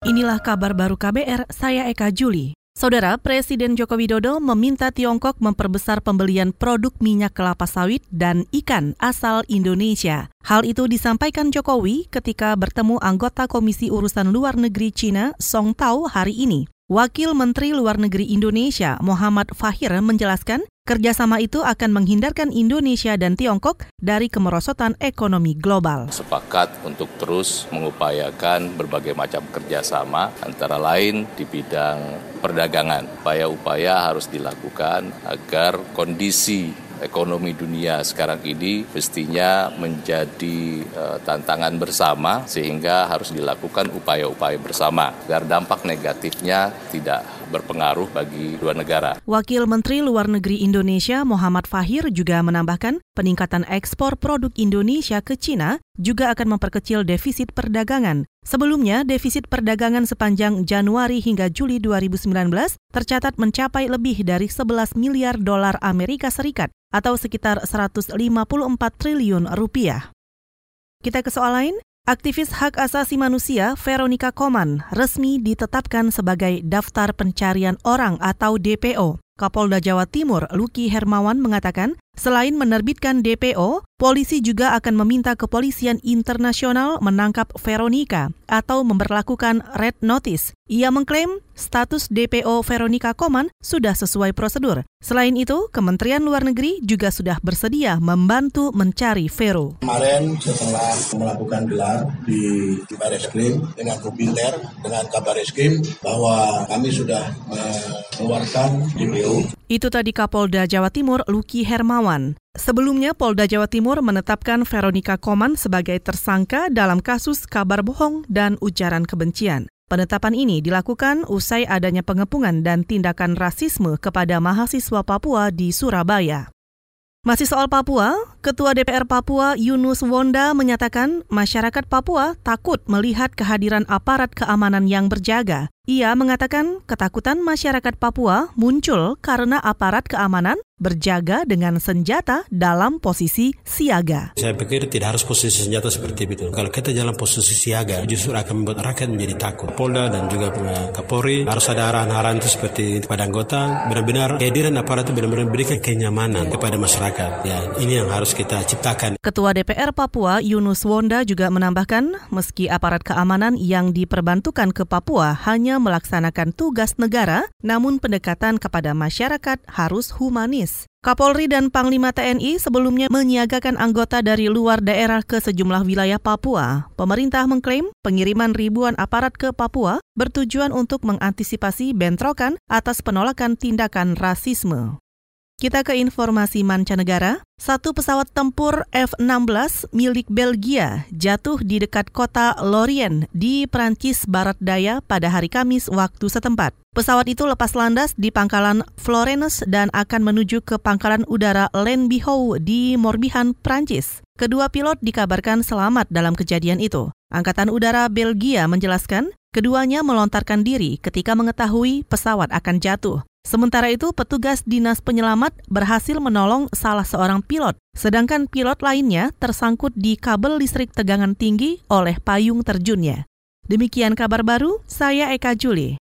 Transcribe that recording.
Inilah kabar baru KBR, saya Eka Juli. Saudara Presiden Joko Widodo meminta Tiongkok memperbesar pembelian produk minyak kelapa sawit dan ikan asal Indonesia. Hal itu disampaikan Jokowi ketika bertemu anggota Komisi Urusan Luar Negeri Cina Song Tao hari ini. Wakil Menteri Luar Negeri Indonesia Muhammad Fahir menjelaskan kerjasama itu akan menghindarkan Indonesia dan Tiongkok dari kemerosotan ekonomi global. Sepakat untuk terus mengupayakan berbagai macam kerjasama antara lain di bidang perdagangan. Upaya-upaya harus dilakukan agar kondisi ekonomi dunia sekarang ini mestinya menjadi uh, tantangan bersama sehingga harus dilakukan upaya-upaya bersama agar dampak negatifnya tidak berpengaruh bagi dua negara. Wakil Menteri Luar Negeri Indonesia Muhammad Fahir juga menambahkan peningkatan ekspor produk Indonesia ke Cina juga akan memperkecil defisit perdagangan. Sebelumnya, defisit perdagangan sepanjang Januari hingga Juli 2019 tercatat mencapai lebih dari 11 miliar dolar Amerika Serikat atau sekitar 154 triliun rupiah. Kita ke soal lain, Aktivis hak asasi manusia Veronica Koman resmi ditetapkan sebagai daftar pencarian orang atau DPO. Kapolda Jawa Timur Luki Hermawan mengatakan, selain menerbitkan DPO, polisi juga akan meminta kepolisian internasional menangkap Veronica atau memperlakukan red notice. Ia mengklaim status DPO Veronica Koman sudah sesuai prosedur. Selain itu, Kementerian Luar Negeri juga sudah bersedia membantu mencari Vero. Kemarin setelah melakukan gelar di Baris Krim dengan Kubinter, dengan Kabar Eskrim, bahwa kami sudah mengeluarkan DPO itu tadi Kapolda Jawa Timur Luki Hermawan. Sebelumnya Polda Jawa Timur menetapkan Veronica Koman sebagai tersangka dalam kasus kabar bohong dan ujaran kebencian. Penetapan ini dilakukan usai adanya pengepungan dan tindakan rasisme kepada mahasiswa Papua di Surabaya. Masih soal Papua, Ketua DPR Papua Yunus Wonda menyatakan masyarakat Papua takut melihat kehadiran aparat keamanan yang berjaga. Ia mengatakan ketakutan masyarakat Papua muncul karena aparat keamanan berjaga dengan senjata dalam posisi siaga. Saya pikir tidak harus posisi senjata seperti itu. Kalau kita jalan posisi siaga, justru akan membuat rakyat menjadi takut. Polda dan juga Kapolri harus ada arahan-arahan itu seperti pada anggota. Benar-benar kehadiran aparat itu benar-benar memberikan kenyamanan kepada masyarakat. Ya, ini yang harus kita ciptakan. Ketua DPR Papua Yunus Wonda juga menambahkan, meski aparat keamanan yang diperbantukan ke Papua hanya melaksanakan tugas negara, namun pendekatan kepada masyarakat harus humanis. Kapolri dan Panglima TNI sebelumnya menyiagakan anggota dari luar daerah ke sejumlah wilayah Papua. Pemerintah mengklaim pengiriman ribuan aparat ke Papua bertujuan untuk mengantisipasi bentrokan atas penolakan tindakan rasisme. Kita ke informasi mancanegara. Satu pesawat tempur F-16 milik Belgia jatuh di dekat kota Lorient di Prancis Barat Daya pada hari Kamis waktu setempat. Pesawat itu lepas landas di pangkalan Florence dan akan menuju ke pangkalan udara Lenbihou di Morbihan, Prancis. Kedua pilot dikabarkan selamat dalam kejadian itu. Angkatan Udara Belgia menjelaskan, keduanya melontarkan diri ketika mengetahui pesawat akan jatuh. Sementara itu, petugas dinas penyelamat berhasil menolong salah seorang pilot, sedangkan pilot lainnya tersangkut di kabel listrik tegangan tinggi oleh payung terjunnya. Demikian kabar baru, saya Eka Juli.